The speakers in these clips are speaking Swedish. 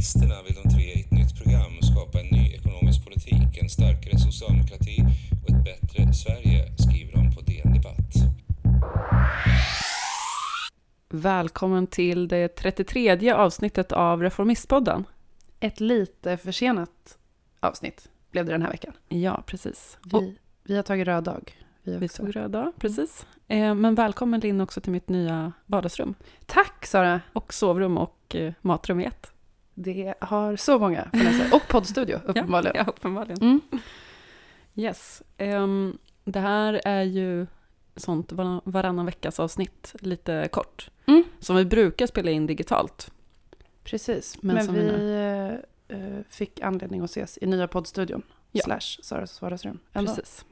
Reformisterna vill de tre i ett nytt program skapa en ny ekonomisk politik, en starkare socialdemokrati och ett bättre Sverige, skriver de på DN Debatt. Välkommen till det 33 avsnittet av Reformistpodden. Ett lite försenat avsnitt blev det den här veckan. Ja, precis. Vi, vi har tagit röd dag. Vi, Vi tog röd dag, precis. Eh, Men välkommen Linn också till mitt nya vardagsrum. Tack Sara! Och sovrum och eh, matrum i ett. Det har så många finesser. Och poddstudio uppenbarligen. Ja, uppenbarligen. Mm. Yes. Ehm, det här är ju sånt var- varannan veckas avsnitt, lite kort. Mm. Som vi brukar spela in digitalt. Precis, Men men, vi vi eh, fick anledning att ses i nya poddstudion. Ja. Slash Saras vardagsrum. Precis.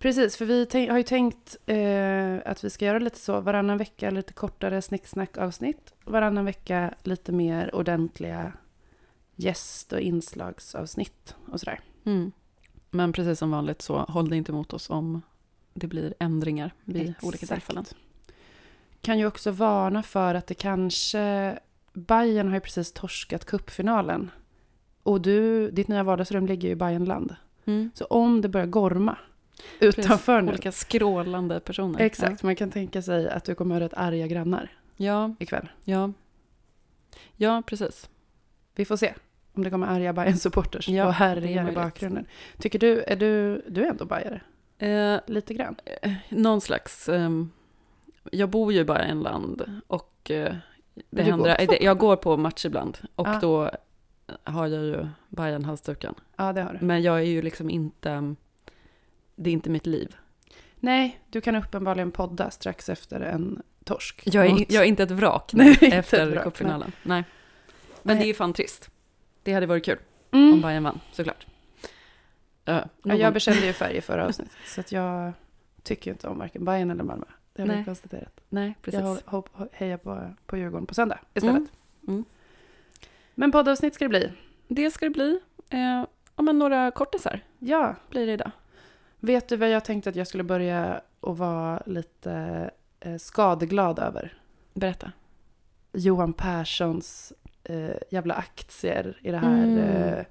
Precis, för vi tänk, har ju tänkt eh, att vi ska göra lite så. Varannan vecka lite kortare snicksnack-avsnitt. Varannan vecka lite mer ordentliga gäst och inslagsavsnitt och sådär. Mm. Men precis som vanligt så håll det inte emot oss om det blir ändringar vid olika Exakt. tillfällen. Kan ju också varna för att det kanske... Bayern har ju precis torskat cupfinalen. Och du, ditt nya vardagsrum ligger ju i Bayernland. Mm. Så om det börjar gorma utanför nu. Olika skrålande personer. Exakt, man kan tänka sig att du kommer ha rätt arga grannar Ja, ikväll. ja. Ja, precis. Vi får se om det kommer arga bayern supporters Ja, och härjar i bakgrunden. Tycker du, är du, du är ändå bajare? Eh, Lite grann? någon slags... ehm, jag bor ju bara i en land och eh, det du går händer, fotboll? jag går på match ibland och Ja. då har jag ju Bayern halsduken. Ja, det har du. Men jag är ju liksom inte... Det är inte mitt liv. Nej, du kan uppenbarligen podda strax efter en torsk. Jag är, jag är inte ett vrak Nej, efter cupfinalen. Nej. Men Nej. det är fan trist. Det hade varit kul Mm. om Bayern vann, såklart. Uh, Ja, jag bekände ju färg i förra avsnittet, så att jag tycker inte om varken Bayern eller Malmö. Det har vi Nej. konstaterat. Nej, precis. Jag hopp- hejar på, på Djurgården på söndag istället. Mm. Mm. Men poddavsnitt ska det bli. Det ska det bli. Eh, ja, men några kortisar Ja, blir det idag. Vet du vad jag tänkte att jag skulle börja och vara lite eh, skadeglad över? Berätta. Johan Perssons eh, jävla aktier i det här Mm. eh,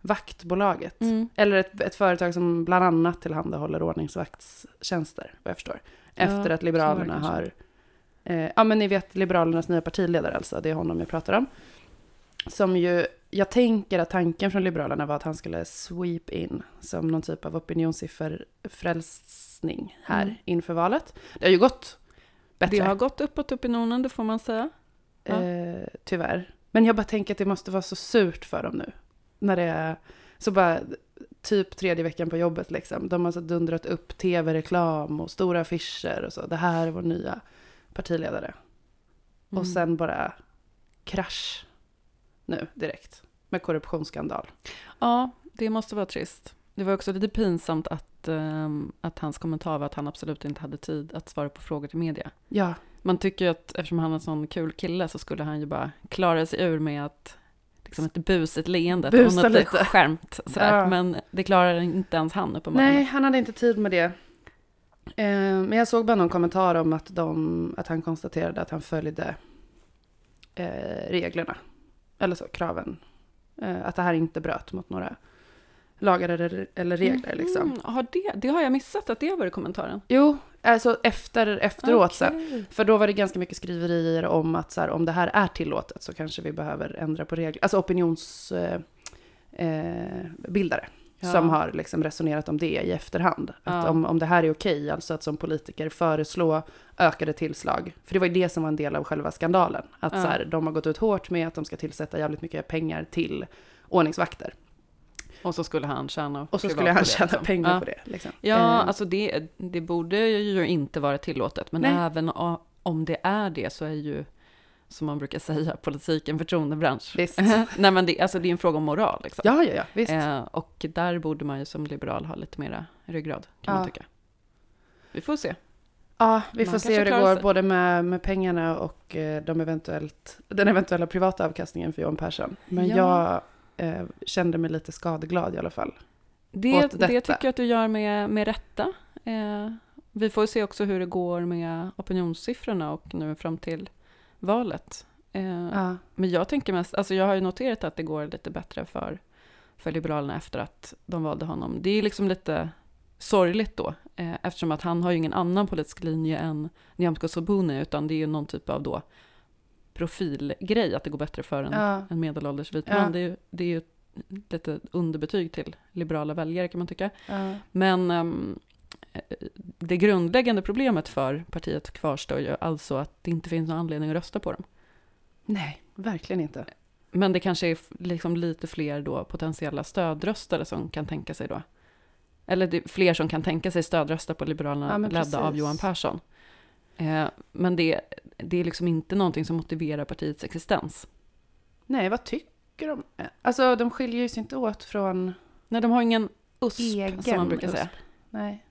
vaktbolaget. Mm. Eller ett, ett företag som bland annat tillhandahåller ordningsvaktstjänster, vad jag förstår. Ja, Efter att var det Liberalerna har... Eh, ja, men ni vet Liberalernas nya partiledare alltså, det är honom jag pratar om. Som ju, jag tänker att tanken från Liberalerna var att han skulle sweep in som någon typ av opinionssifferfrälsning här Mm. inför valet. Det har ju gått bättre. Det har gått uppåt opinionen, det får man säga. Ja. Eh, tyvärr. Men jag bara tänker att det måste vara så surt för dem nu. När det är så bara typ tredje veckan på jobbet liksom. De har så dundrat upp tv-reklam och stora affischer och så. Det här är vår nya partiledare. Mm. Och sen bara krasch nu direkt. Med korruptionsskandal. Ja, det måste vara trist. Det var också lite pinsamt att, ehm, att hans kommentar var att han absolut inte hade tid att svara på frågor till media. Ja, Man tycker ju att eftersom han är en sån kul kille så skulle han ju bara klara sig ur med att liksom ett busigt leende Busa något lite. skärmt. Sådär. Ja. Men det klarar inte ens han uppenbarligen. nej han hade inte tid med det. Eh, men jag såg bara någon kommentar om att, de, att han konstaterade att han följde eh, reglerna. Eller så, kraven. Eh, att det här inte bröt mot några lagar eller, eller regler liksom. Mm, har det, det har jag missat att det har varit kommentaren. Jo, alltså efter, efteråt sen. Okej. För då var det ganska mycket skriverier om att så här, om det här är tillåtet så kanske vi behöver ändra på regler. Alltså opinionsbildare eh, bildare Ja. som har liksom resonerat om det i efterhand. Att Ja. om, om det här är okej, alltså att som politiker föreslå ökade tillslag. För det var ju det som var en del av själva skandalen. Att Ja. så här, de har gått ut hårt med att de ska tillsätta jävligt mycket pengar till ordningsvakter. Och så skulle han tjäna Och så skulle han tjäna liksom. pengar på det. Liksom. Ja, Eh, alltså det, det borde ju inte vara tillåtet. Men Nej. även om det är det så är ju, som man brukar säga, politik en förtroendebransch. Visst. Nej, men det, alltså det är en fråga om moral. Liksom. Ja, ja, ja, visst. Eh, och där borde man ju som liberal ha lite mera ryggrad, kan man Ja. tycka. Vi får se. Ja, vi Man får se hur det går sig. både med, med pengarna och eh, de eventuellt, den eventuella privata avkastningen för Johan Persson. Men Ja. jag eh, kände mig lite skadeglad i alla fall. Det, det tycker jag att du gör med, med rätta. Eh, vi får se också hur det går med opinionssiffrorna och nu fram till valet. Eh, Ja. Men jag tänker mest, alltså jag har ju noterat att det går lite bättre för, för Liberalerna efter att de valde honom. Det är liksom lite sorgligt då, eh, eftersom att han har ju ingen annan politisk linje än Nyamko Sabuni, utan det är ju någon typ av då profilgrej, att det går bättre för en, Ja. en medelålders vit Ja. man. Det är det är ju lite underbetyg till liberala väljare kan man tycka. Ja. Men ehm, eh, det grundläggande problemet för partiet kvarstår ju alltså att det inte finns någon anledning att rösta på dem. Nej, verkligen inte. Men det kanske är liksom lite fler då potentiella stödröstare som kan tänka sig då. Eller fler som kan tänka sig stödrösta på Liberalerna Ja, ledda av precis. Johan Persson. Eh, men det, det är liksom inte någonting som motiverar partiets existens. Nej, vad tycker de? Alltså, de skiljer sig inte åt från Nej, de har ingen USP egen som man brukar USP. säga. Nej.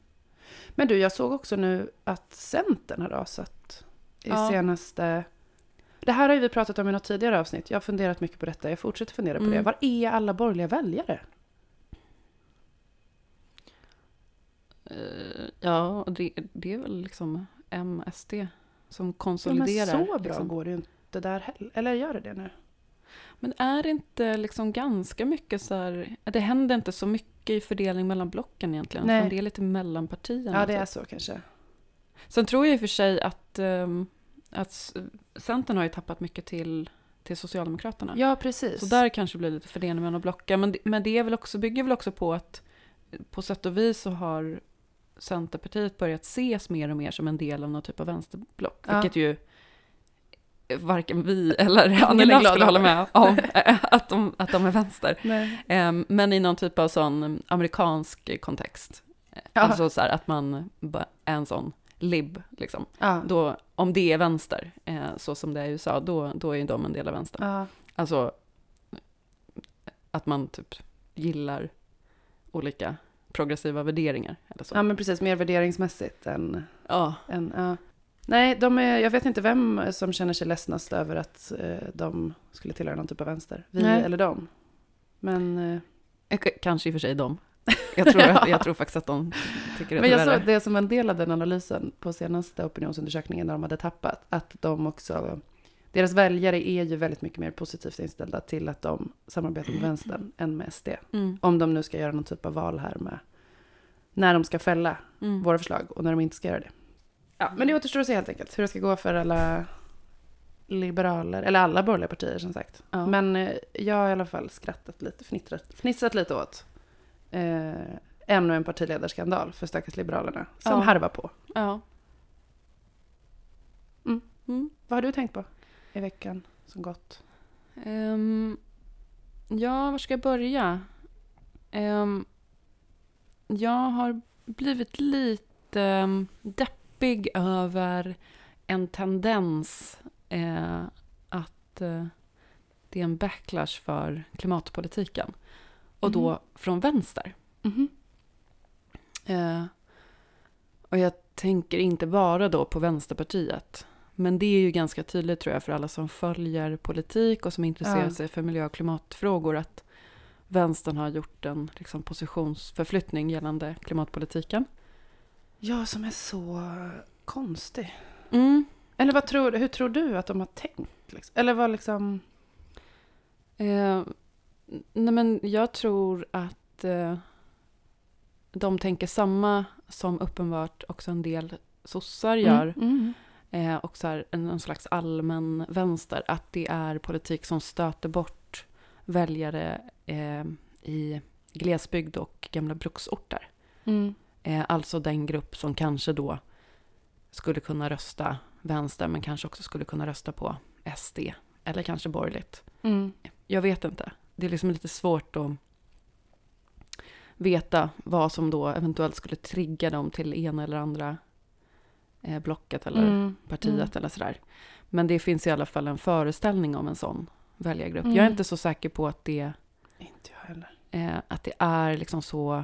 Men du, jag såg också nu att Centern har rasat i Ja. senaste... Det här har ju vi pratat om i något tidigare avsnitt. Jag har funderat mycket på detta. Jag fortsätter fundera på Mm. det. Var är alla borgerliga väljare? Eh, ja, det, det är väl liksom MSD som Ja, men konsoliderar. så bra liksom. går det ju inte där heller. Eller gör det det nu? Men är det inte liksom ganska mycket så här, det händer inte så mycket i fördelning mellan blocken egentligen, Nej. det är lite mellan partierna. Ja, det typ. är så kanske. Sen tror jag i och för sig att, ehm, att Centern har ju tappat mycket till, till Socialdemokraterna. Ja, precis. Så där kanske det blir lite fördelning mellan blocken. Men, det- men det är väl också, bygger väl också på att på sätt och vis så har Centerpartiet börjat ses mer och mer som en del av någon typ av vänsterblock. Ja. Vilket ju varken vi eller Annie Lööf skulle hålla med om, eh, att de, att de är vänster. Ehm, Men i någon typ av sån amerikansk kontext. Ja. Alltså så här att man är en sån lib, liksom. Ja. Då, om det är vänster, eh, så som det är i USA, då, då är ju de en del av vänstern. Ja. Alltså att man typ gillar olika progressiva värderingar eller så. ja, men precis. Mer värderingsmässigt än... Ja, än ja. Nej, de är, jag vet inte vem som känner sig ledsnast över att eh, de skulle tillhöra någon typ av vänster. Vi Nej. eller de. Men, eh, K- kanske i och för sig de. Jag tror, jag tror faktiskt att de tycker att men det jag är såg det som en del av den analysen på senaste opinionsundersökningen när de hade tappat. Att de också, deras väljare är ju väldigt mycket mer positivt inställda till att de samarbetar med vänstern än med SD. Mm, Om de nu ska göra någon typ av val här med när de ska fälla mm. våra förslag och när de inte ska göra det. Ja, men det återstår att se helt enkelt hur det ska gå för alla liberaler, eller alla borgerliga partier som sagt. Ja. Men eh, jag har i alla fall skrattat lite, fnittrat, fnissat lite åt eh, ännu en partiledarskandal för stackars Liberalerna som Ja. harvar på. Ja. Mm. Mm. Vad har du tänkt på i veckan som gått? Ehm, ja, var ska jag börja? Ehm, jag har blivit lite um, deppig över en tendens eh, att eh, det är en backlash för klimatpolitiken. Och då Mhm. från vänster. Mhm. Eh, och jag tänker inte bara då på Vänsterpartiet. Men det är ju ganska tydligt tror jag för alla som följer politik och som intresserar Ja. sig för miljö och klimatfrågor att vänstern har gjort en liksom, positionsförflyttning gällande klimatpolitiken. Ja, som är så konstig. Mm. Eller vad tror, hur tror du att de har tänkt? Liksom? Eller vad liksom... Eh, nej men jag tror att eh, de tänker samma som uppenbart också en del sossar gör. Mm, mm. eh, och så här, en, en slags allmän vänster, att det är politik som stöter bort väljare eh, i glesbygd och gamla bruksorter. Mm. Eh, alltså den grupp som kanske då skulle kunna rösta vänster, men kanske också skulle kunna rösta på SD, eller kanske borgerligt. Mm. Jag vet inte. Det är liksom lite svårt att veta vad som då eventuellt skulle trigga dem till ena eller andra eh, blocket eller Mm. partiet eller sådär. Men det finns i alla fall en föreställning om en sån väljargrupp. Mm. Jag är inte så säker på att det, Inte jag heller. eh, att det är liksom så,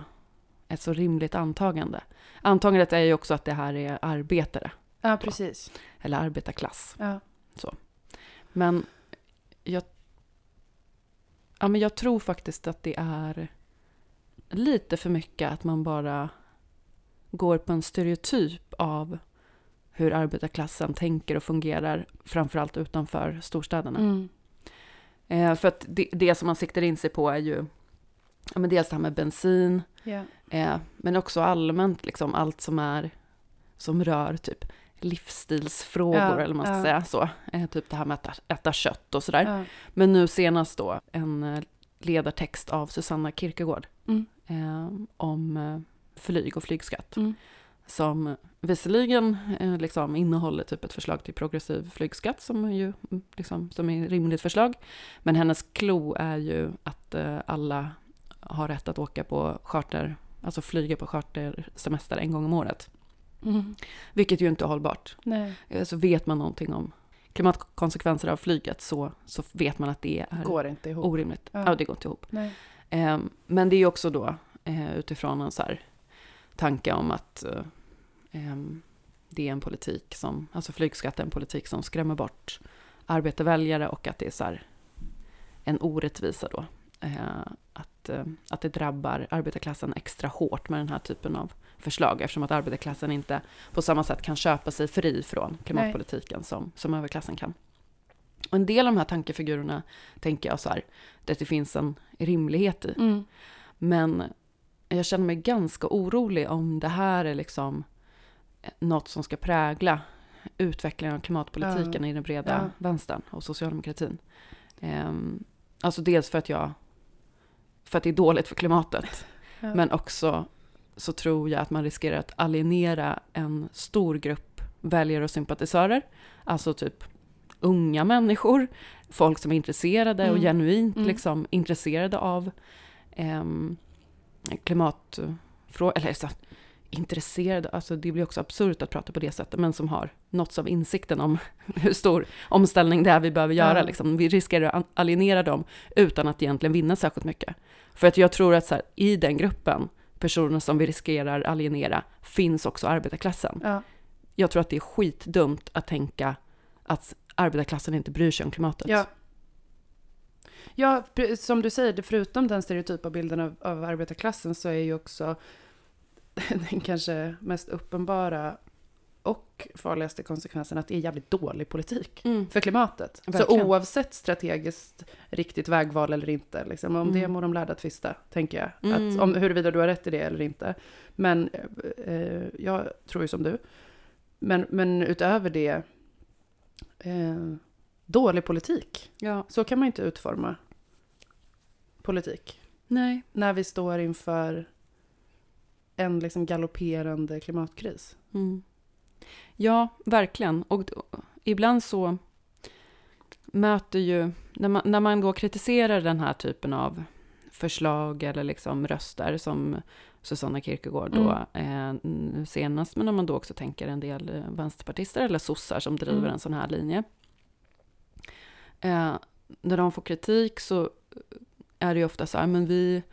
ett så rimligt antagande. Antagandet är ju också att det här är arbetare, Ja, precis. eller arbetarklass. Ja. Men jag, ja, men jag tror faktiskt att det är lite för mycket att man bara går på en stereotyp av hur arbetarklassen tänker och fungerar, framförallt utanför storstäderna. Mm. Eh, för att det, det som man siktar in sig på är ju ja, men dels det här med bensin, Ja. eh, men också allmänt liksom allt som är som rör typ livsstilsfrågor Ja, eller man ska ja. säga så. Eh, typ det här med att äta, äta kött och sådär. Ja. Men nu senast då en eh, ledartext av Susanna Kierkegaard Mm. eh, om eh, flyg och flygskatt. Mm. Som visserligen eh, liksom innehåller typ ett förslag till progressiv flygskatt som är ju mm, liksom, som är ett rimligt förslag. Men hennes klo är ju att eh, alla har rätt att åka på charter, alltså flyga på chartersemester en gång om året. Mm. Vilket ju inte är hållbart. Nej, Eh, Så vet man någonting om klimatkonsekvenser av flyget så, så vet man att det är går inte ihop. orimligt. Ja. Ja. det går inte ihop. Nej. Eh, men det är ju också då eh, utifrån en så här tanke om att eh, ehm, det är en politik som, alltså flygskatt är en politik som skrämmer bort arbetarväljare och att det är så här en orättvisa då. Eh, att, eh, att det drabbar arbetarklassen extra hårt med den här typen av förslag eftersom att arbetarklassen inte på samma sätt kan köpa sig fri från klimatpolitiken som, som överklassen kan. Och en del av de här tankefigurerna tänker jag så här, där det finns en rimlighet i. Mm. Men jag känner mig ganska orolig om det här är liksom något som ska prägla utvecklingen av klimatpolitiken Ja. i den breda Ja. vänstern och socialdemokratin. Ehm, alltså dels för att jag för att det är dåligt för klimatet, Ja. men också så tror jag att man riskerar att alienera en stor grupp väljare och sympatisörer, alltså typ unga människor, folk som är intresserade och Mm. genuint Mm. liksom intresserade av um, klimatfrågor, eller så, intresserade, alltså det blir också absurt att prata på det sättet, men som har nåtts av insikten om hur stor omställning det är vi behöver göra. Ja. Liksom. Vi riskerar att alienera dem utan att egentligen vinna särskilt mycket. För att jag tror att så här, i den gruppen, personer som vi riskerar alienera, finns också arbetarklassen. Ja. Jag tror att det är skitdumt att tänka att arbetarklassen inte bryr sig om klimatet. Ja. Ja, som du säger, förutom den stereotypa bilden av, av arbetarklassen så är ju också den kanske mest uppenbara och farligaste konsekvensen att det är jävligt dålig politik Mm. för klimatet. Verkligen. Så oavsett strategiskt riktigt vägval eller inte, liksom, om det Mm. må de lärda tvista, tänker jag. Mm. Att, om huruvida du har rätt i det eller inte. Men eh, jag tror ju som du. Men, men utöver det, eh, dålig politik. Ja, Så kan man inte utforma politik. nej. När vi står inför en liksom galopperande klimatkris. Mm. Ja, verkligen. Och ibland så möter ju, när man, när man då kritiserar den här typen av förslag eller liksom röster som Susanna Kierkegaard då eh, nu senast, men om man då också tänker en del eh, vänsterpartister eller sossar som driver Mm. en sån här linje. Eh, när de får kritik så är det ju ofta så här, men vi,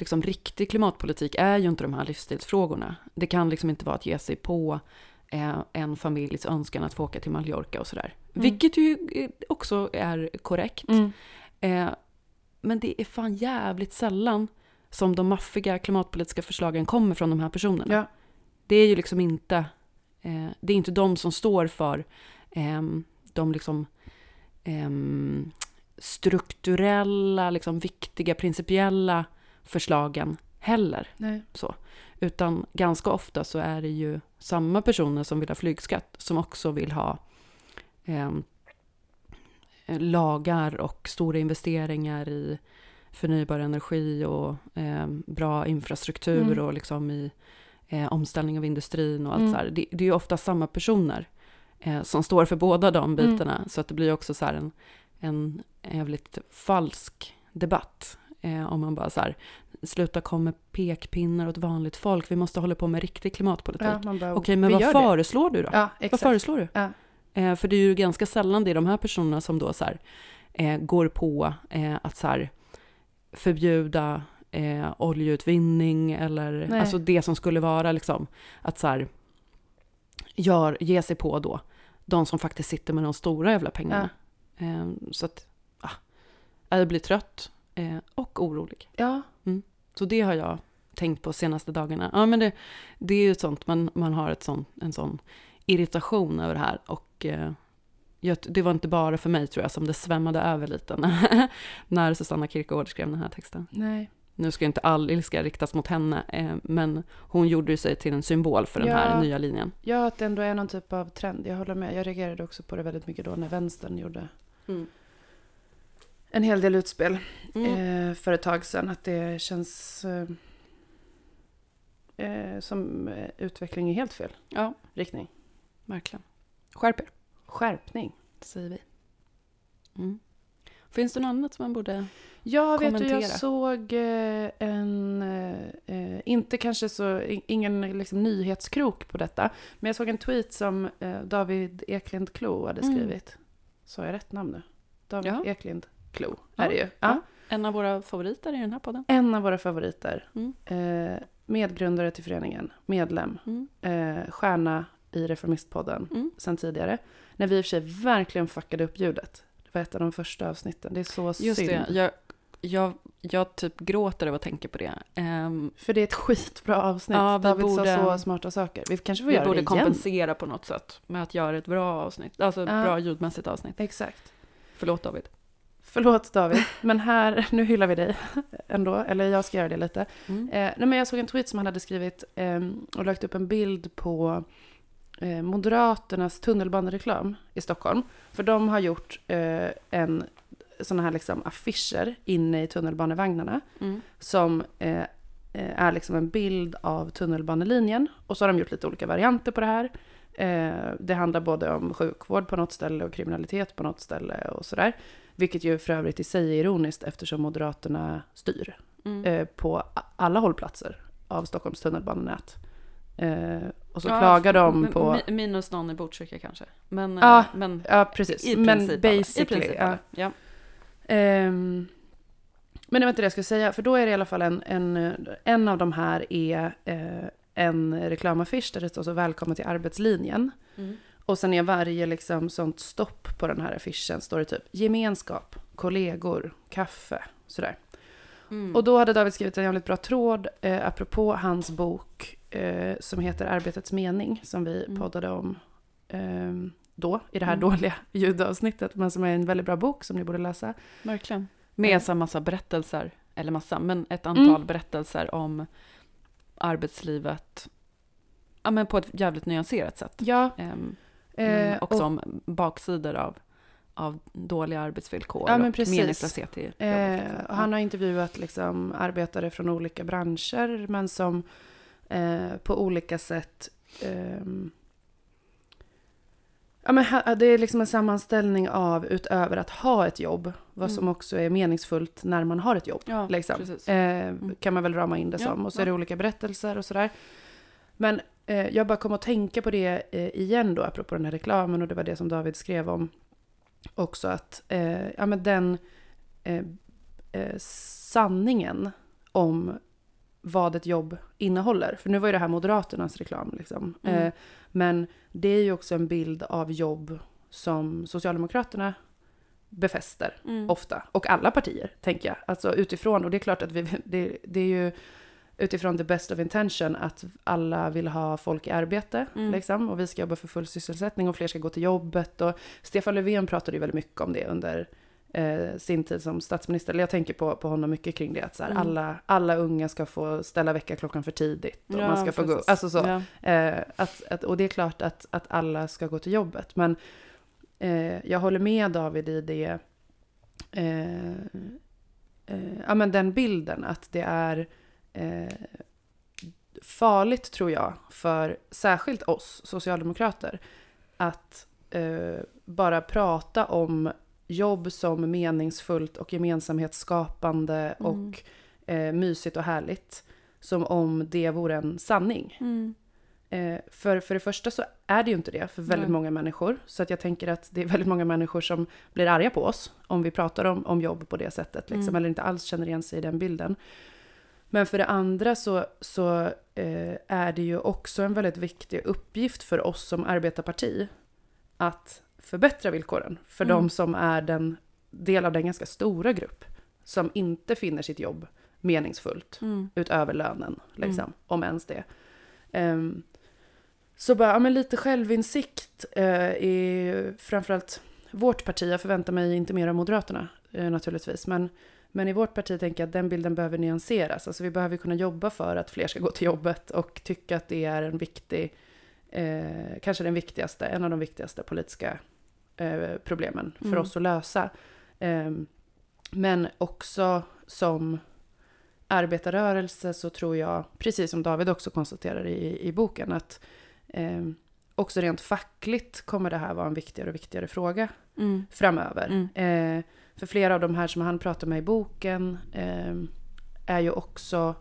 liksom riktig klimatpolitik är ju inte de här livsstilsfrågorna. Det kan liksom inte vara att ge sig på eh, en familjs önskan att få åka till Mallorca och sådär. Mm. Vilket ju eh, också är korrekt. Eh, men det är fan jävligt sällan som de maffiga klimatpolitiska förslagen kommer från de här personerna. Ja. Det är ju liksom inte, eh, det är inte de som står för ehm, de liksom ehm, strukturella, liksom viktiga, principiella förslagen heller. Nej. Utan ganska ofta så är det ju samma personer som vill ha flygskatt som också vill ha ehm, lagar och stora investeringar i förnybar energi och ehm, bra infrastruktur Mm. och liksom i eh, omställning av industrin och allt Mm. så här. Det, det är ju ofta samma personer eh, som står för båda de Mm. bitarna. Så att det blir också så här en, en jävligt falsk debatt. Eh, om man bara så här, sluta komma med pekpinnar åt vanligt folk. Vi måste hålla på med riktig klimatpolitik. Ja, bara, Okej, men vad det. föreslår du då? Ja, Vad föreslår du? Ja. Eh, för det är ju ganska sällan det är de här personerna som då så här, eh, går på eh, att så här, förbjuda eh, oljeutvinning eller Nej. alltså det som skulle vara liksom att så här, gör, ge sig på då de som faktiskt sitter med de stora jävla pengarna. Eh, så att, ah, jag blir trött eh, och orolig. Ja, Så det har jag tänkt på senaste dagarna. Ja, men det, det är ju ett sånt, man, man har ett sån, en sån irritation över det här. Och eh, jag, det var inte bara för mig tror jag som det svämmade över lite när, när Susanna Kierkegaard skrev den här texten. Nej. Nu ska inte all ilska riktas mot henne, eh, men hon gjorde sig till en symbol för den Ja. här nya linjen. Ja, att det ändå är någon typ av trend. Jag håller med. Jag reagerade också på det väldigt mycket då när vänstern gjorde en hel del utspel Mm. eh, för ett tag sedan. Att det känns eh, eh, som eh, utveckling i helt fel Ja, riktning. verkligen. Skärp er, Skärpning. säger vi. Mm. Finns det något annat som man borde... Ja, vet du, Kommentera. jag såg eh, en, inte kanske så, ingen liksom, nyhetskrok på detta, men jag såg en tweet som David Eklind Klo hade Mm. skrivit. Sa jag rätt namn nu? David Ja. Eklind Ja, är det ju. Ja. En av våra favoriter i den här podden. En av våra favoriter. Mm. Eh, medgrundare till föreningen, medlem, Mm. eh, stjärna i Reformistpodden Mm. sen tidigare. När vi i och för sig verkligen fuckade upp ljudet. Det var ett av de första avsnitten. Det är så Just synd. det, jag, jag, jag typ gråter av att tänka på det. Ehm, För det är ett skitbra avsnitt. Ja, vi David borde- sa så smarta saker. Vi kanske får vi göra borde det igen. kompensera på något sätt med att göra ett bra avsnitt. Alltså ett Ja. bra ljudmässigt avsnitt. Exakt. Förlåt David. Förlåt David, men här, nu hyllar vi dig ändå. Eller jag ska göra det lite. Mm. Eh, nej, men jag såg en tweet som han hade skrivit eh, och lagt upp en bild på eh, Moderaternas tunnelbanereklam i Stockholm. För de har gjort eh, en sådana här liksom affischer inne i tunnelbanevagnarna Mm. som eh, eh, är liksom en bild av tunnelbanelinjen. Och så har de gjort lite olika varianter på det här. Det handlar både om sjukvård på något ställe och kriminalitet på något ställe och sådär. Vilket ju för övrigt i sig är ironiskt eftersom Moderaterna styr Mm. eh, på alla hållplatser av Stockholms tunnelbanenät. Eh, och så Ja, klagar de på... mi- Minus någon i Botkyrka kanske. Men, Ja, eh, men Ja, precis. i Men. I basically. princip ja. Ja. Ehm, men det var inte det jag skulle säga, för då är det i alla fall en, en, en av de här är eh, en reklamaffisch där det står så välkommen till arbetslinjen. Mm. Och sen är varje liksom sånt stopp på den här affischen står det typ gemenskap, kollegor, kaffe, sådär. Mm. Och då hade David skrivit en jävligt bra tråd eh, apropå hans bok eh, som heter Arbetets mening som vi Mm. poddade om eh, då i det här Mm. dåliga ljudavsnittet men som är en väldigt bra bok som ni borde läsa. Verkligen. Med så här massa berättelser, eller massa, men ett Mm. antal berättelser om arbetslivet. Ja, men på ett jävligt nyanserat sätt. Ja, Ehm, eh, men också och, om baksidor av, av dåliga arbetsvillkor Ja, och precis. meningslöshet i jobbet. eh, liksom. han har intervjuat liksom arbetare från olika branscher men som eh, på olika sätt ehm, Ja, men det är liksom en sammanställning av utöver att ha ett jobb, vad som Mm. också är meningsfullt när man har ett jobb. ja, liksom. Eh, kan man väl rama in det Ja, som. Och så ja. är det olika berättelser och sådär. Men eh, jag bara kom att tänka på det eh, igen då, apropå den här reklamen. Och det var det som David skrev om också. Att eh, ja, men den eh, eh, sanningen om vad ett jobb innehåller. För nu var ju det här Moderaternas reklam. Liksom. Mm. Eh, men det är ju också en bild av jobb som Socialdemokraterna befäster Mm. ofta. Och alla partier, tänker jag. Alltså utifrån, och det är klart att vi, det, det är ju utifrån the best of intention att alla vill ha folk i arbete. Mm. Liksom, och vi ska jobba för full sysselsättning och fler ska gå till jobbet. Och Stefan Löfven pratade ju väldigt mycket om det under eh, sin tid som statsminister. Jag tänker på, på honom mycket kring det. Att så här, Mm. alla, alla unga ska få ställa väckarklockan för tidigt. Och Ja, man ska få gå, alltså så. Ja. Eh, att, att, och det är klart att, att alla ska gå till jobbet. Men eh, jag håller med David i det. Eh, eh, ja, men den bilden att det är eh, farligt tror jag för särskilt oss socialdemokrater att eh, bara prata om jobb som meningsfullt och gemensamhetsskapande Mm. och eh, mysigt och härligt. Som om det vore en sanning. Mm. Eh, för, för det första så är det ju inte det för väldigt Nej. många människor. Så att jag tänker att det är väldigt många människor som blir arga på oss om vi pratar om, om jobb på det sättet. Liksom, Mm. Eller inte alls känner igen sig i den bilden. Men för det andra så, så eh, är det ju också en väldigt viktig uppgift för oss som arbetarparti att förbättra villkoren för Mm. de som är den del av den ganska stora grupp som inte finner sitt jobb meningsfullt Mm. utöver lönen, liksom, om ens det. Ehm, Så bara, ja, men lite självinsikt eh, i framförallt vårt parti. Jag förväntar mig inte mer av Moderaterna eh, naturligtvis. Men, men i vårt parti tänker jag att den bilden behöver nyanseras. Alltså vi behöver kunna jobba för att fler ska gå till jobbet och tycka att det är en viktig, eh, kanske den viktigaste, en av de viktigaste politiska eh, problemen för Mm. oss att lösa. Eh, men också som arbetarrörelse så tror jag, precis som David också konstaterar i, i boken, att eh, också rent fackligt kommer det här vara en viktigare och viktigare fråga Mm. framöver. Mm. Eh, för flera av de här som han pratar med i boken eh, är ju också,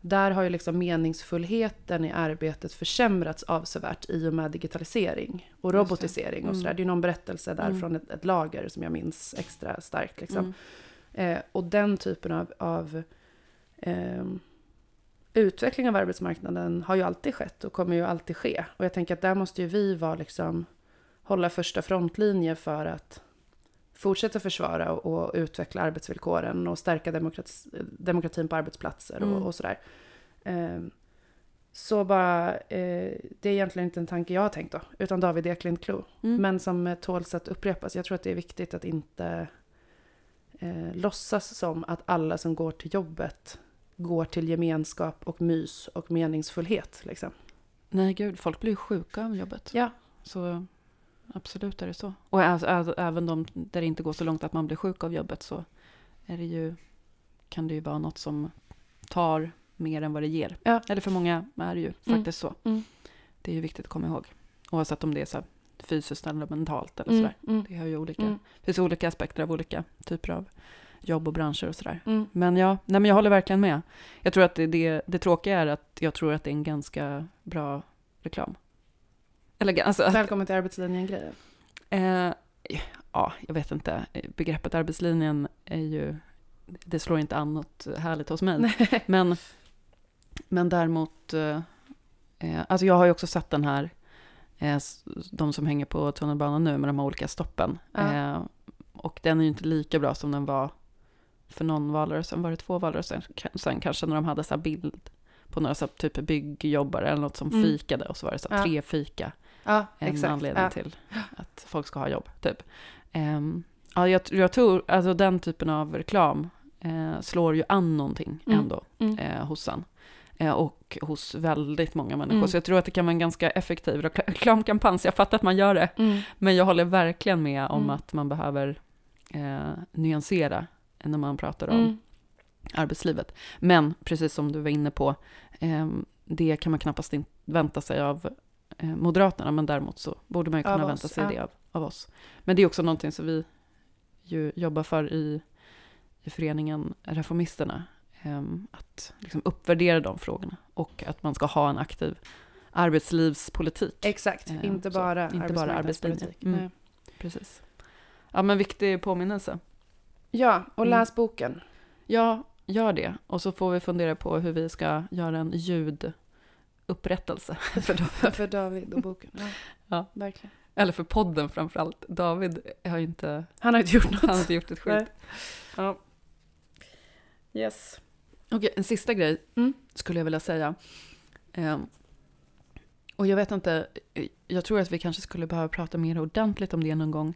där har ju liksom meningsfullheten i arbetet försämrats avsevärt i och med digitalisering och robotisering och Mm. sådär. Det är någon berättelse där Mm. från ett, ett lager som jag minns extra starkt. Liksom. Mm. Eh, och den typen av, av ehm, utveckling av arbetsmarknaden har ju alltid skett och kommer ju alltid ske. Och jag tänker att där måste ju vi vara liksom, hålla första frontlinje för att fortsätta försvara och, utveckla arbetsvillkoren och stärka demokratis, demokratin på arbetsplatser och, Mm. och sådär. Ehm, så bara, eh, det är egentligen inte en tanke jag har tänkt då, utan David Eklind Klo. Mm. Men som eh, tåls att upprepas. Jag tror att det är viktigt att inte eh, låtsas som att alla som går till jobbet går till gemenskap och mys och meningsfullhet. Liksom. Nej, gud, folk blir ju sjuka av jobbet. Ja. Så absolut är det så. Och även de där det inte går så långt att man blir sjuk av jobbet så är det ju, kan det ju vara något som tar mer än vad det ger. Ja. Eller för många är det ju Mm. faktiskt så. Mm. Det är ju viktigt att komma ihåg. Oavsett om det är så fysiskt eller mentalt eller Mm, sådär. mm, Det har ju olika, mm, det finns olika aspekter av olika typer av jobb och branscher och sådär. mm. Men ja, nej men jag håller verkligen med. Jag tror att det, det, det tråkiga är att jag tror att det är en ganska bra reklam. Eller alltså, att, Välkommen till arbetslinjen-grejen. eh, ja, jag vet inte. Begreppet arbetslinjen är ju, det slår inte an något härligt hos mig. Men, men däremot, eh, eh, alltså jag har ju också sett den här, eh, de som hänger på tunnelbanan nu med de här olika stoppen. Ja. Eh, och den är ju inte lika bra som den var för någon valrörelse, var det två valrörelser sen kanske när de hade så här bild på några så här typ byggjobbare eller något som Mm. fikade och så var det så tre fika, Ja, en exakt. anledning Ja. till att folk ska ha jobb, typ. Ehm, ja, jag, jag tror, alltså den typen av reklam eh, slår ju an någonting Mm. ändå Mm. eh, hos en. Eh, och hos väldigt många människor. Mm. Så jag tror att det kan vara en ganska effektiv rekla- reklamkampanj. Så jag fattar att man gör det. Mm. Men jag håller verkligen med om Mm. att man behöver eh, nyansera när man pratar om Mm. arbetslivet. Men precis som du var inne på, eh, det kan man knappast vänta sig av Moderaterna, men däremot så borde man ju kunna oss, vänta sig ja. det av, av oss. Men det är också någonting som vi ju jobbar för i, i föreningen Reformisterna, eh, att liksom uppvärdera de frågorna och att man ska ha en aktiv arbetslivspolitik. Exakt, Eh, inte så, bara inte bara arbetsmarknadspolitik. Mm. Nej. Precis. Ja, men viktig påminnelse. Ja, och Mm. läs boken. Ja, gör det. Och så får vi fundera på hur vi ska göra en ljudupprättelse. för David. För David och boken. Ja, Ja. verkligen. Eller för podden framförallt. David har ju inte, Han har inte gjort något. han har inte gjort ett skit. Ja. Yes. Okej, en sista grej Mm. skulle jag vilja säga. Ehm, och jag vet inte, jag tror att vi kanske skulle behöva prata mer ordentligt om det någon gång.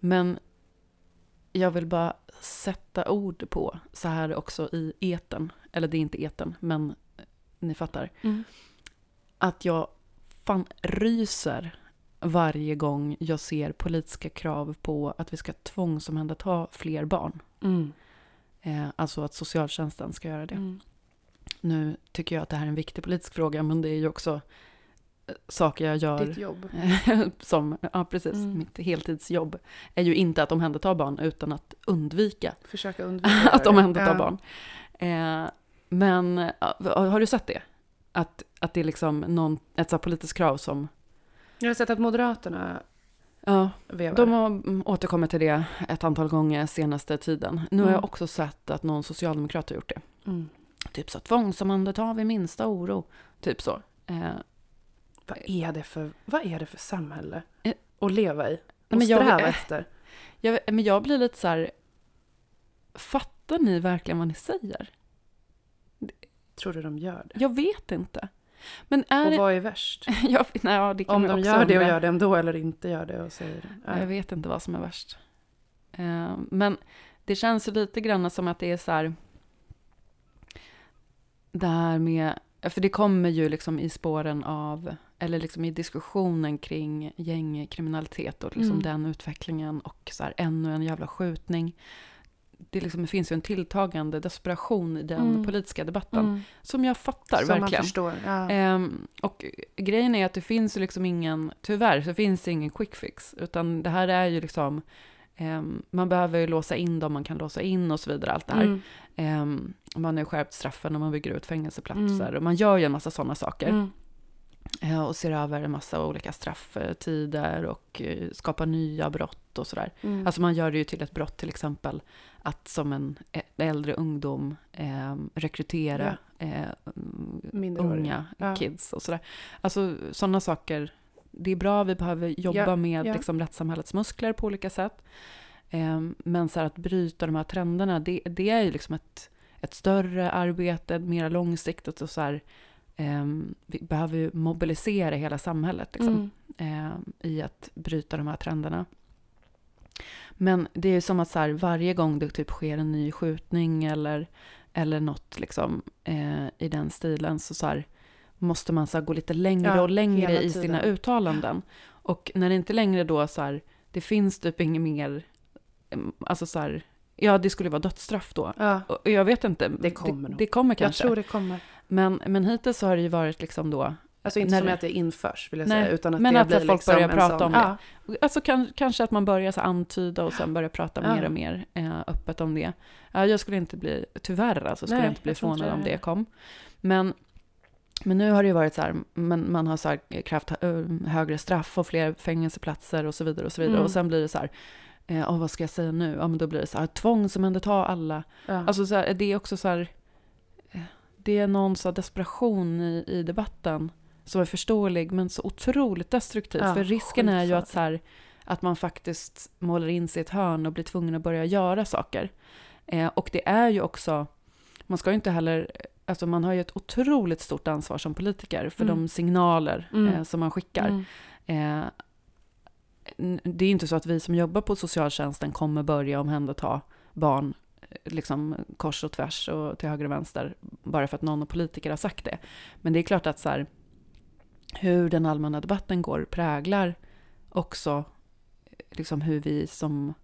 Men jag vill bara sätta ord på så här också i eten. Eller det är inte eten, men ni fattar. Mm. Att jag fan ryser varje gång jag ser politiska krav på att vi ska tvångsomhänderta fler barn. Mm. Eh, alltså att socialtjänsten ska göra det. Mm. Nu tycker jag att det här är en viktig politisk fråga, men det är ju också eh, saker jag gör Ditt jobb. som, ja precis, Mm. mitt heltidsjobb är ju inte att omhänderta barn utan att undvika Försöka undvika att omhänderta Ja. barn. Eh, men har du sett det? Att, att det är liksom någon, ett så politiskt krav som, Jag har sett att Moderaterna ja, vevar. de har mm, återkommit till det ett antal gånger senaste tiden. Nu har Mm. jag också sett att någon socialdemokrat har gjort det. Mm. Typ så, tvångsomhänderta vid minsta oro. Typ så. Eh, Vad, är det för, vad är det för samhälle Eh, att leva i? Och men jag- sträva efter? Jag, men jag blir lite så här, fattar ni verkligen vad ni säger? Tror du de gör det? Jag vet inte. Men är Och det... vad är värst? ja, nej, det kan Om de gör det och gör det ändå eller inte gör det och säger Jag nej. vet inte vad som är värst. Eh, men det känns lite grann som att det är så här... Det här med... För det kommer ju liksom i spåren av... Eller liksom i diskussionen kring gängkriminalitet och liksom Mm. den utvecklingen och så här ännu en jävla skjutning. Det, liksom, finns ju en tilltagande desperation i den Mm. politiska debatten. Mm. Som jag fattar Som man verkligen. förstår. Ja. Ehm, och grejen är att det finns ju liksom ingen, tyvärr så finns det ingen quick fix, utan det här är ju liksom, ehm, man behöver ju låsa in dem man kan låsa in och så vidare, allt det här. Mm. Ehm, man har skärpt straffen och man bygger ut fängelseplatser Mm. och man gör ju en massa sådana saker. Eh, och ser över en massa olika strafftider och eh, skapar nya brott och sådär. Mm. Alltså man gör det ju till ett brott till exempel att som en äldre ungdom eh, rekrytera eh, Minderåriga. unga Ja. kids och sådär. Alltså sådana saker. Det är bra, vi behöver jobba Ja, med ja. Liksom, rättssamhällets muskler på olika sätt. Ehm, men så här, att bryta de här trenderna, det, det är ju liksom ett, ett större arbete, mer långsiktigt och så här, vi behöver ju mobilisera hela samhället liksom, Mm. ehm, i att bryta de här trenderna. Men det är ju som att så här, varje gång det typ sker en ny skjutning eller, eller något liksom, eh, i den stilen så, så här, måste man så här, gå lite längre Ja, och längre i sina uttalanden. Och när det inte längre då så här, det finns typ inget mer, em, alltså så här, ja det skulle vara dödsstraff då. Ja. Och jag vet inte, Det kommer det, det kommer Jag kanske. tror det kommer. Men, men hittills så har det ju varit liksom då, Alltså inte När som att det införs vill jag Nej, säga. Utan att men det att blir folk liksom börjar prata sån, om det. Ja, Alltså kan, kanske att man börjar så antyda och sen börjar prata Ja. mer och mer eh, öppet om det. Ja, jag skulle inte bli, tyvärr alltså, skulle Nej, jag inte bli förvånad om det kom. Men, men nu har det ju varit så här, man, man har så här krävt eh, högre straff och fler fängelseplatser och så vidare och så vidare. Mm. Och sen blir det så här, eh, "Åh, vad ska jag säga nu? Ja, men då blir det så här, tvångsomhänderta alla. ja. Alltså så här, det är också så här, det är någon så desperation i, i debatten som är förståelig men så otroligt destruktiv. Ja, För risken är ju att, så här, att man faktiskt målar in sig i ett hörn och blir tvungen att börja göra saker. Eh, och det är ju också, man ska ju inte heller, alltså man har ju ett otroligt stort ansvar som politiker för Mm. de signaler Mm. eh, som man skickar. Mm. Eh, det är inte så att vi som jobbar på socialtjänsten kommer börja omhänderta barn eh, liksom kors och tvärs och till höger och vänster bara för att någon politiker har sagt det. Men det är klart att så här, hur den allmänna debatten går präglar också eh, liksom hur vi som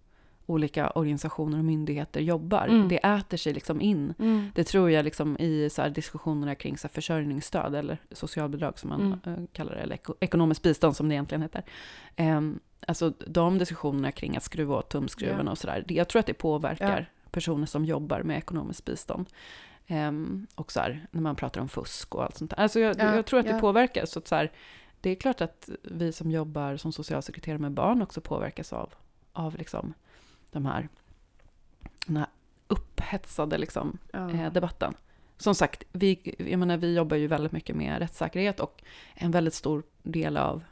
olika organisationer och myndigheter jobbar. Mm. Det äter sig liksom in. Mm. Det tror jag liksom i så diskussionerna kring så försörjningsstöd eller socialbidrag som man Mm. eh, kallar det, eller eko- ekonomiskt bistånd som det egentligen heter. Ehm, alltså de diskussionerna kring att skruva åt tumskruvarna Ja. och sådär, jag tror att det påverkar personer som jobbar med ekonomiskt bistånd. Ehm, och så här, när man pratar om fusk och allt sånt där. Alltså jag, Ja, jag tror att det ja. påverkar. Så att så här, det är klart att vi som jobbar som socialsekreterare med barn också påverkas av, av liksom de här, den här upphetsade liksom, Ja. eh, debatten. Som sagt, vi, jag menar, vi jobbar ju väldigt mycket med rättssäkerhet och en väldigt stor del av,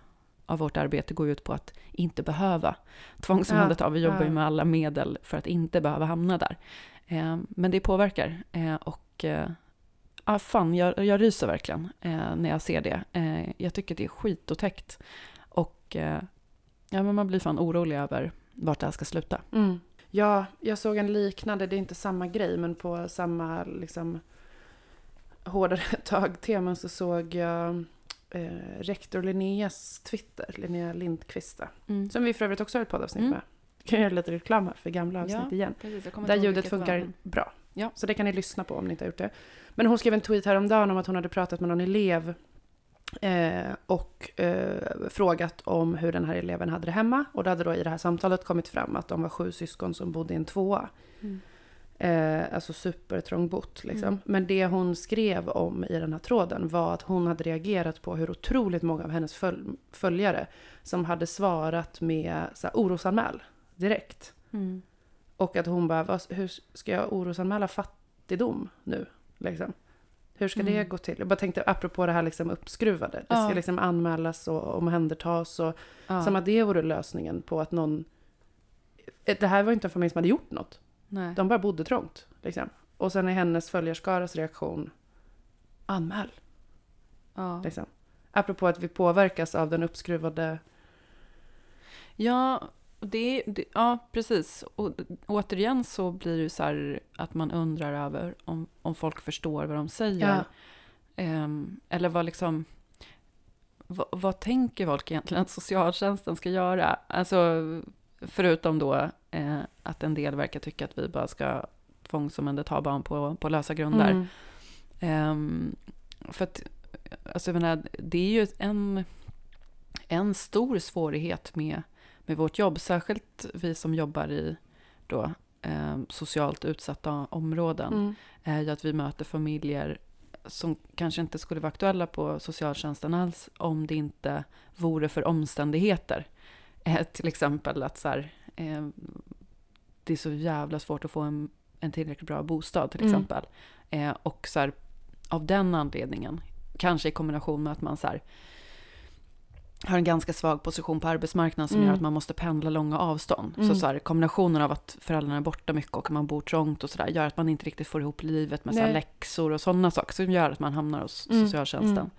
av vårt arbete går ut på att inte behöva tvångsomhänderta. Vi jobbar ju ja. med alla medel för att inte behöva hamna där. Eh, men det påverkar eh, och eh, ah, fan, jag, jag ryser verkligen eh, när jag ser det. Eh, jag tycker det är skitotäckt och eh, ja, men man blir fan orolig över vart det här ska sluta. Mm. Ja, jag såg en liknande, det är inte samma grej, men på samma liksom hårdare tag-teman så såg jag eh, rektor Linneas Twitter, Linnea Lindqvista, som vi för övrigt också har ett poddavsnitt Mm. med. Kan jag göra lite reklam här för gamla avsnitt Ja, igen. Precis, Där ljudet funkar bra. Ja. Så det kan ni lyssna på om ni inte har gjort det. Men hon skrev en tweet häromdagen om att hon hade pratat med någon elev eh, och eh, frågat om hur den här eleven hade det hemma. Och det hade då i det här samtalet kommit fram att de var sju syskon som bodde i en tvåa. Mm. Eh, alltså supertrångbott liksom. Mm. Men det hon skrev om i den här tråden var att hon hade reagerat på hur otroligt många av hennes föl- följare som hade svarat med så här, orosanmäl direkt. Mm. Och att hon bara, "Vad- hur ska jag orosanmäla fattigdom nu? Liksom. Hur ska det Mm. gå till? Jag bara tänkte apropå det här liksom uppskruvade. Det Ja. ska liksom anmälas och omhändertas. Och, Ja. Som att det vore lösningen på att någon... Eh, Det här var inte en familj som hade gjort något. Nej. De bara bodde trångt. Liksom. Och sen är hennes följarskaras reaktion, anmäl. Ja. Liksom. Apropå att vi påverkas av den uppskruvade... Ja, det, det, ja, precis. Och återigen så blir det så här att man undrar över om, om folk förstår vad de säger. Ja. Ehm, eller vad liksom... Vad, vad tänker folk egentligen att socialtjänsten ska göra? Alltså, förutom då eh, att en del verkar tycka att vi bara ska tvångsomhänderta barn på, på lösa grunder. Mm. Ehm, för att, alltså jag menar, det är ju en, en stor svårighet med, med vårt jobb, särskilt vi som jobbar i då, ehm, socialt utsatta områden, Mm. är ju att vi möter familjer som kanske inte skulle vara aktuella på socialtjänsten alls om det inte vore för omständigheter. Eh, till exempel att så här, eh, det är så jävla svårt att få en, en tillräckligt bra bostad till Mm. exempel. Eh, och så här, av den anledningen, kanske i kombination med att man så här, har en ganska svag position på arbetsmarknaden som Mm. gör att man måste pendla långa avstånd. Mm. Så, så här, kombinationen av att föräldrarna är borta mycket och man bor trångt och sådär gör att man inte riktigt får ihop livet med så här läxor och sådana saker som gör att man hamnar hos Mm. socialtjänsten.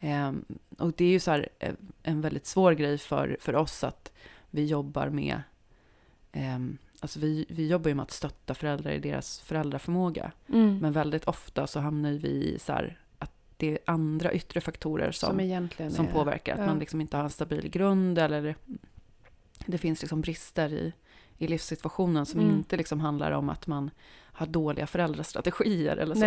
Ehm, och det är ju så här, eh, en väldigt svår grej för, för oss att vi jobbar med ehm, Alltså vi, vi jobbar ju med att stötta föräldrar i deras föräldraförmåga. Mm. Men väldigt ofta så hamnar vi i så här, det är andra yttre faktorer som, Som som påverkar. Att ja. man liksom inte har en stabil grund eller det, finns liksom brister i, i livssituationen som Mm. inte liksom handlar om att man har dåliga föräldrastrategier eller så.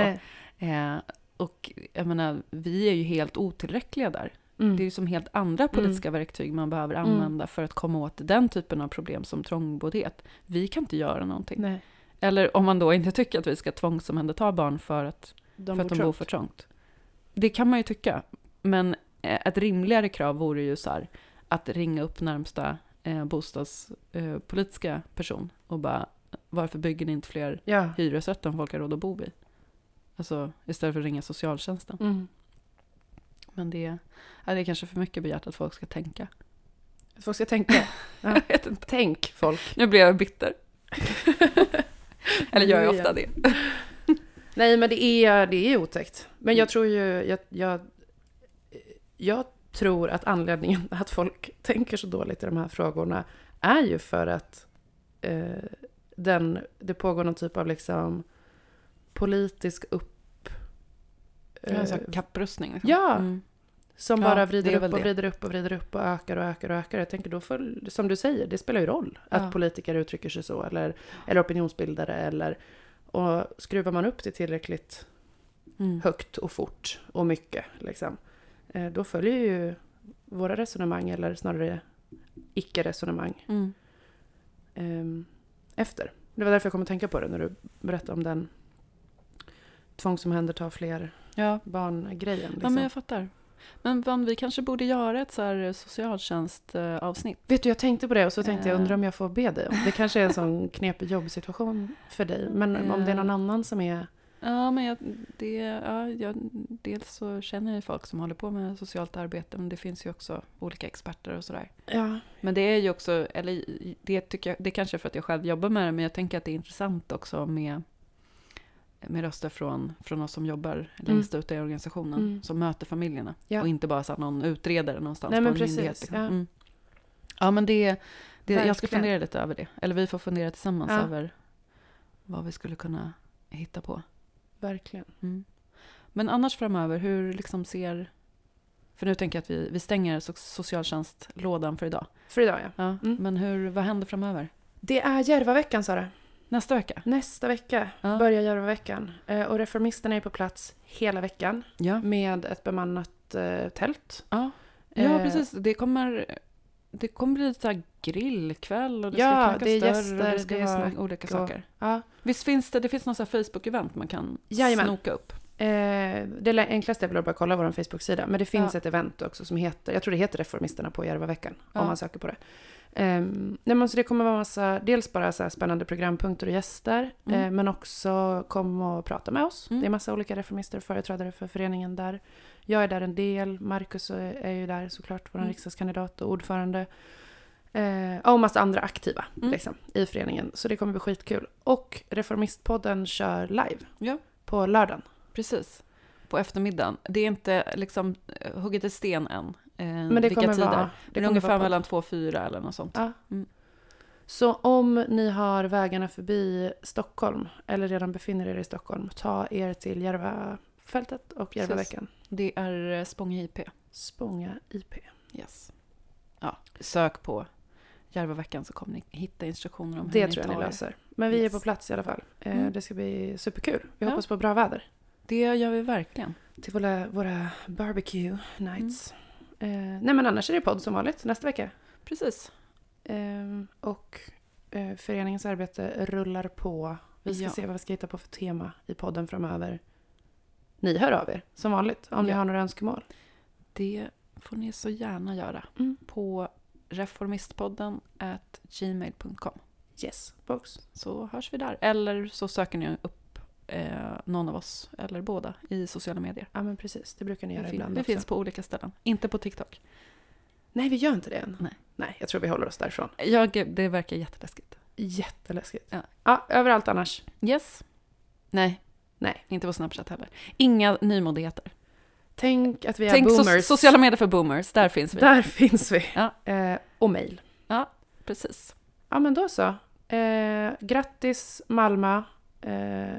Eh, och jag menar, vi är ju helt otillräckliga där. Mm. Det är ju som helt andra politiska verktyg man behöver Mm. använda för att komma åt den typen av problem som trångboddhet. Vi kan inte göra någonting. Nej. Eller om man då inte tycker att vi ska tvångsomhänderta barn för att, De för att de bor för trångt. Det kan man ju tycka. Men eh, ett rimligare krav vore ju så här, att ringa upp närmsta eh, bostadspolitiska eh, person och bara varför bygger ni inte fler Ja. hyresrätter om folk har råd att bo i? Alltså istället för att ringa socialtjänsten. Mm. Men det, ja, det är kanske för mycket begärt att folk ska tänka. Folk ska tänka. Ja. Tänk folk. Nu blev jag bitter. Eller gör jag ofta det? Nej, men det är, det är otäckt. Men jag Mm. tror ju... Jag, jag, jag tror att anledningen att folk tänker så dåligt i de här frågorna är ju för att eh, den, det pågår någon typ av liksom politisk upp... Eh, kapprustning. Liksom. Ja. Mm. som bara vrider upp och vrider upp och vrider upp och ökar och ökar och ökar. Jag tänker då, för, som du säger, det spelar ju roll att Ja. politiker uttrycker sig så. Eller, eller opinionsbildare. Eller, och skruvar man upp det tillräckligt Mm. högt och fort och mycket, liksom, eh, då följer ju våra resonemang, eller snarare icke-resonemang, Mm. ehm, efter. Det var därför jag kom att tänka på det när du berättade om den tvångsomhänderta fler Ja. barn-grejen. ja, Liksom. men jag fattar. Men Van, vi kanske borde göra ett så här socialtjänstavsnitt. Vet du, jag tänkte på det och så tänkte jag, Eh. undrar om jag får be dig om. Det kanske är en sån knepig jobbsituation för dig. Men om det är någon Eh. annan som är... Ja, men jag, det, ja, jag, dels så känner jag folk som håller på med socialt arbete, men det finns ju också olika experter och sådär. Ja, Men det är ju också, eller det tycker jag, det är kanske för att jag själv jobbar med det, men jag tänker att det är intressant också med, med röster från, från oss som jobbar längst ut i organisationen, Mm. som möter familjerna. Ja. Och inte bara så här någon utredare någonstans Nej, på en precis, myndighet. Liksom. ja. Mm. ja, men det, det jag ska fundera lite över det. Eller vi får fundera tillsammans Ja. över vad vi skulle kunna hitta på. verkligen. Mm. Men annars framöver, hur liksom ser... För nu tänker jag att vi, vi stänger so- socialtjänstlådan för idag. För idag, ja. Ja, Mm. Men hur, vad händer framöver? Det är Järvaveckan, Sara. Nästa vecka? Nästa vecka Ja. börjar Järvaveckan. Eh, Och Reformisterna är på plats hela veckan Ja, med ett bemannat eh, tält. ja. ja Eh, precis. Det kommer, det kommer bli lite så grillkväll och det Ja, ska knackas det är dörr och gäster, det ska det är vara olika och- saker. Ja. Visst finns det, det finns någon Facebook-event man kan Jajamän. snoka upp? Eh, det enklaste är väl att bara kolla vår Facebook-sida. Men det finns Ja. ett event också som heter, jag tror det heter Reformisterna på Järvaveckan. Ja. Om man söker på det. Nej, men så det kommer vara massa, dels bara så spännande programpunkter och gäster. Mm. eh, men också kom och prata med oss. Mm. Det är massa olika reformister och företrädare för föreningen där. Jag är där en del. Marcus är är ju där såklart, vår Mm. riksdagskandidat och ordförande. Eh, och massa andra aktiva Mm. liksom, i föreningen. Så det kommer bli skitkul. Och Reformistpodden kör live Ja. på lördagen. Precis. på eftermiddagen. Det är inte liksom hugget i sten än. eh, Men det vilka kommer tider. vara... Det, Det är ungefär vara mellan två och fyra eller något sånt. Ja. Mm. Så om ni har vägarna förbi Stockholm eller redan befinner er i Stockholm, ta er till Järvafältet och Järvaveckan. Det är eh, Spånga IP. Spånga IP. Yes. Ja, sök på Järvaveckan så kommer ni hitta instruktioner om hur Det ni tror jag ni tar er. löser. Men vi är Yes. på plats i alla fall. Eh, Mm. Det ska bli superkul. Vi Ja. hoppas på bra väder. Det gör vi verkligen. Till våra, våra barbecue nights. Mm. Eh, nej men annars är det podd som vanligt nästa vecka. Precis. Eh, och eh, föreningens arbete rullar på. Vi ska Ja. se vad vi ska hitta på för tema i podden framöver. Ni hör av er som vanligt om ni Ja. har några önskemål. Det får ni så gärna göra Mm. på reformistpodden at gmail.com. Yes, box. Så hörs vi där. Eller så söker ni upp eh, någon av oss, eller båda, i sociala medier. Ja men precis, det brukar ni göra fin- ibland också. finns på olika ställen. Inte på TikTok. Nej, vi gör inte det än. Nej. Nej, jag tror vi håller oss därifrån. Jag, det verkar jätteläskigt. Jätteläskigt. Ja. ja, överallt annars. Yes. Nej. Nej. Inte på Snapchat heller. Inga nymodigheter. Tänk att vi är Tänk so- boomers. sociala medier för boomers, där finns vi. Där finns vi. Ja. Eh, och mail. Precis. Ja, men då så. Eh, grattis Malmö. Eh,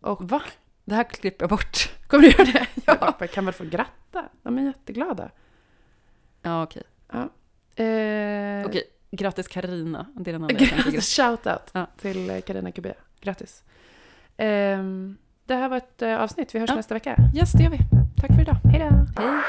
och Va? Det här klipper jag bort. kommer du göra det? Ja. Jag kan väl få gratta? De är jätteglada. Ja, okej. Eh, Okej, grattis Karina. Det är den andra Grattis, shout-out Ja. till Carina Kubé. Grattis. Ehm, det här var ett eh, avsnitt. Vi hörs Ja. nästa vecka. Yes, det gör vi. Tack för idag. Hej då! Hej.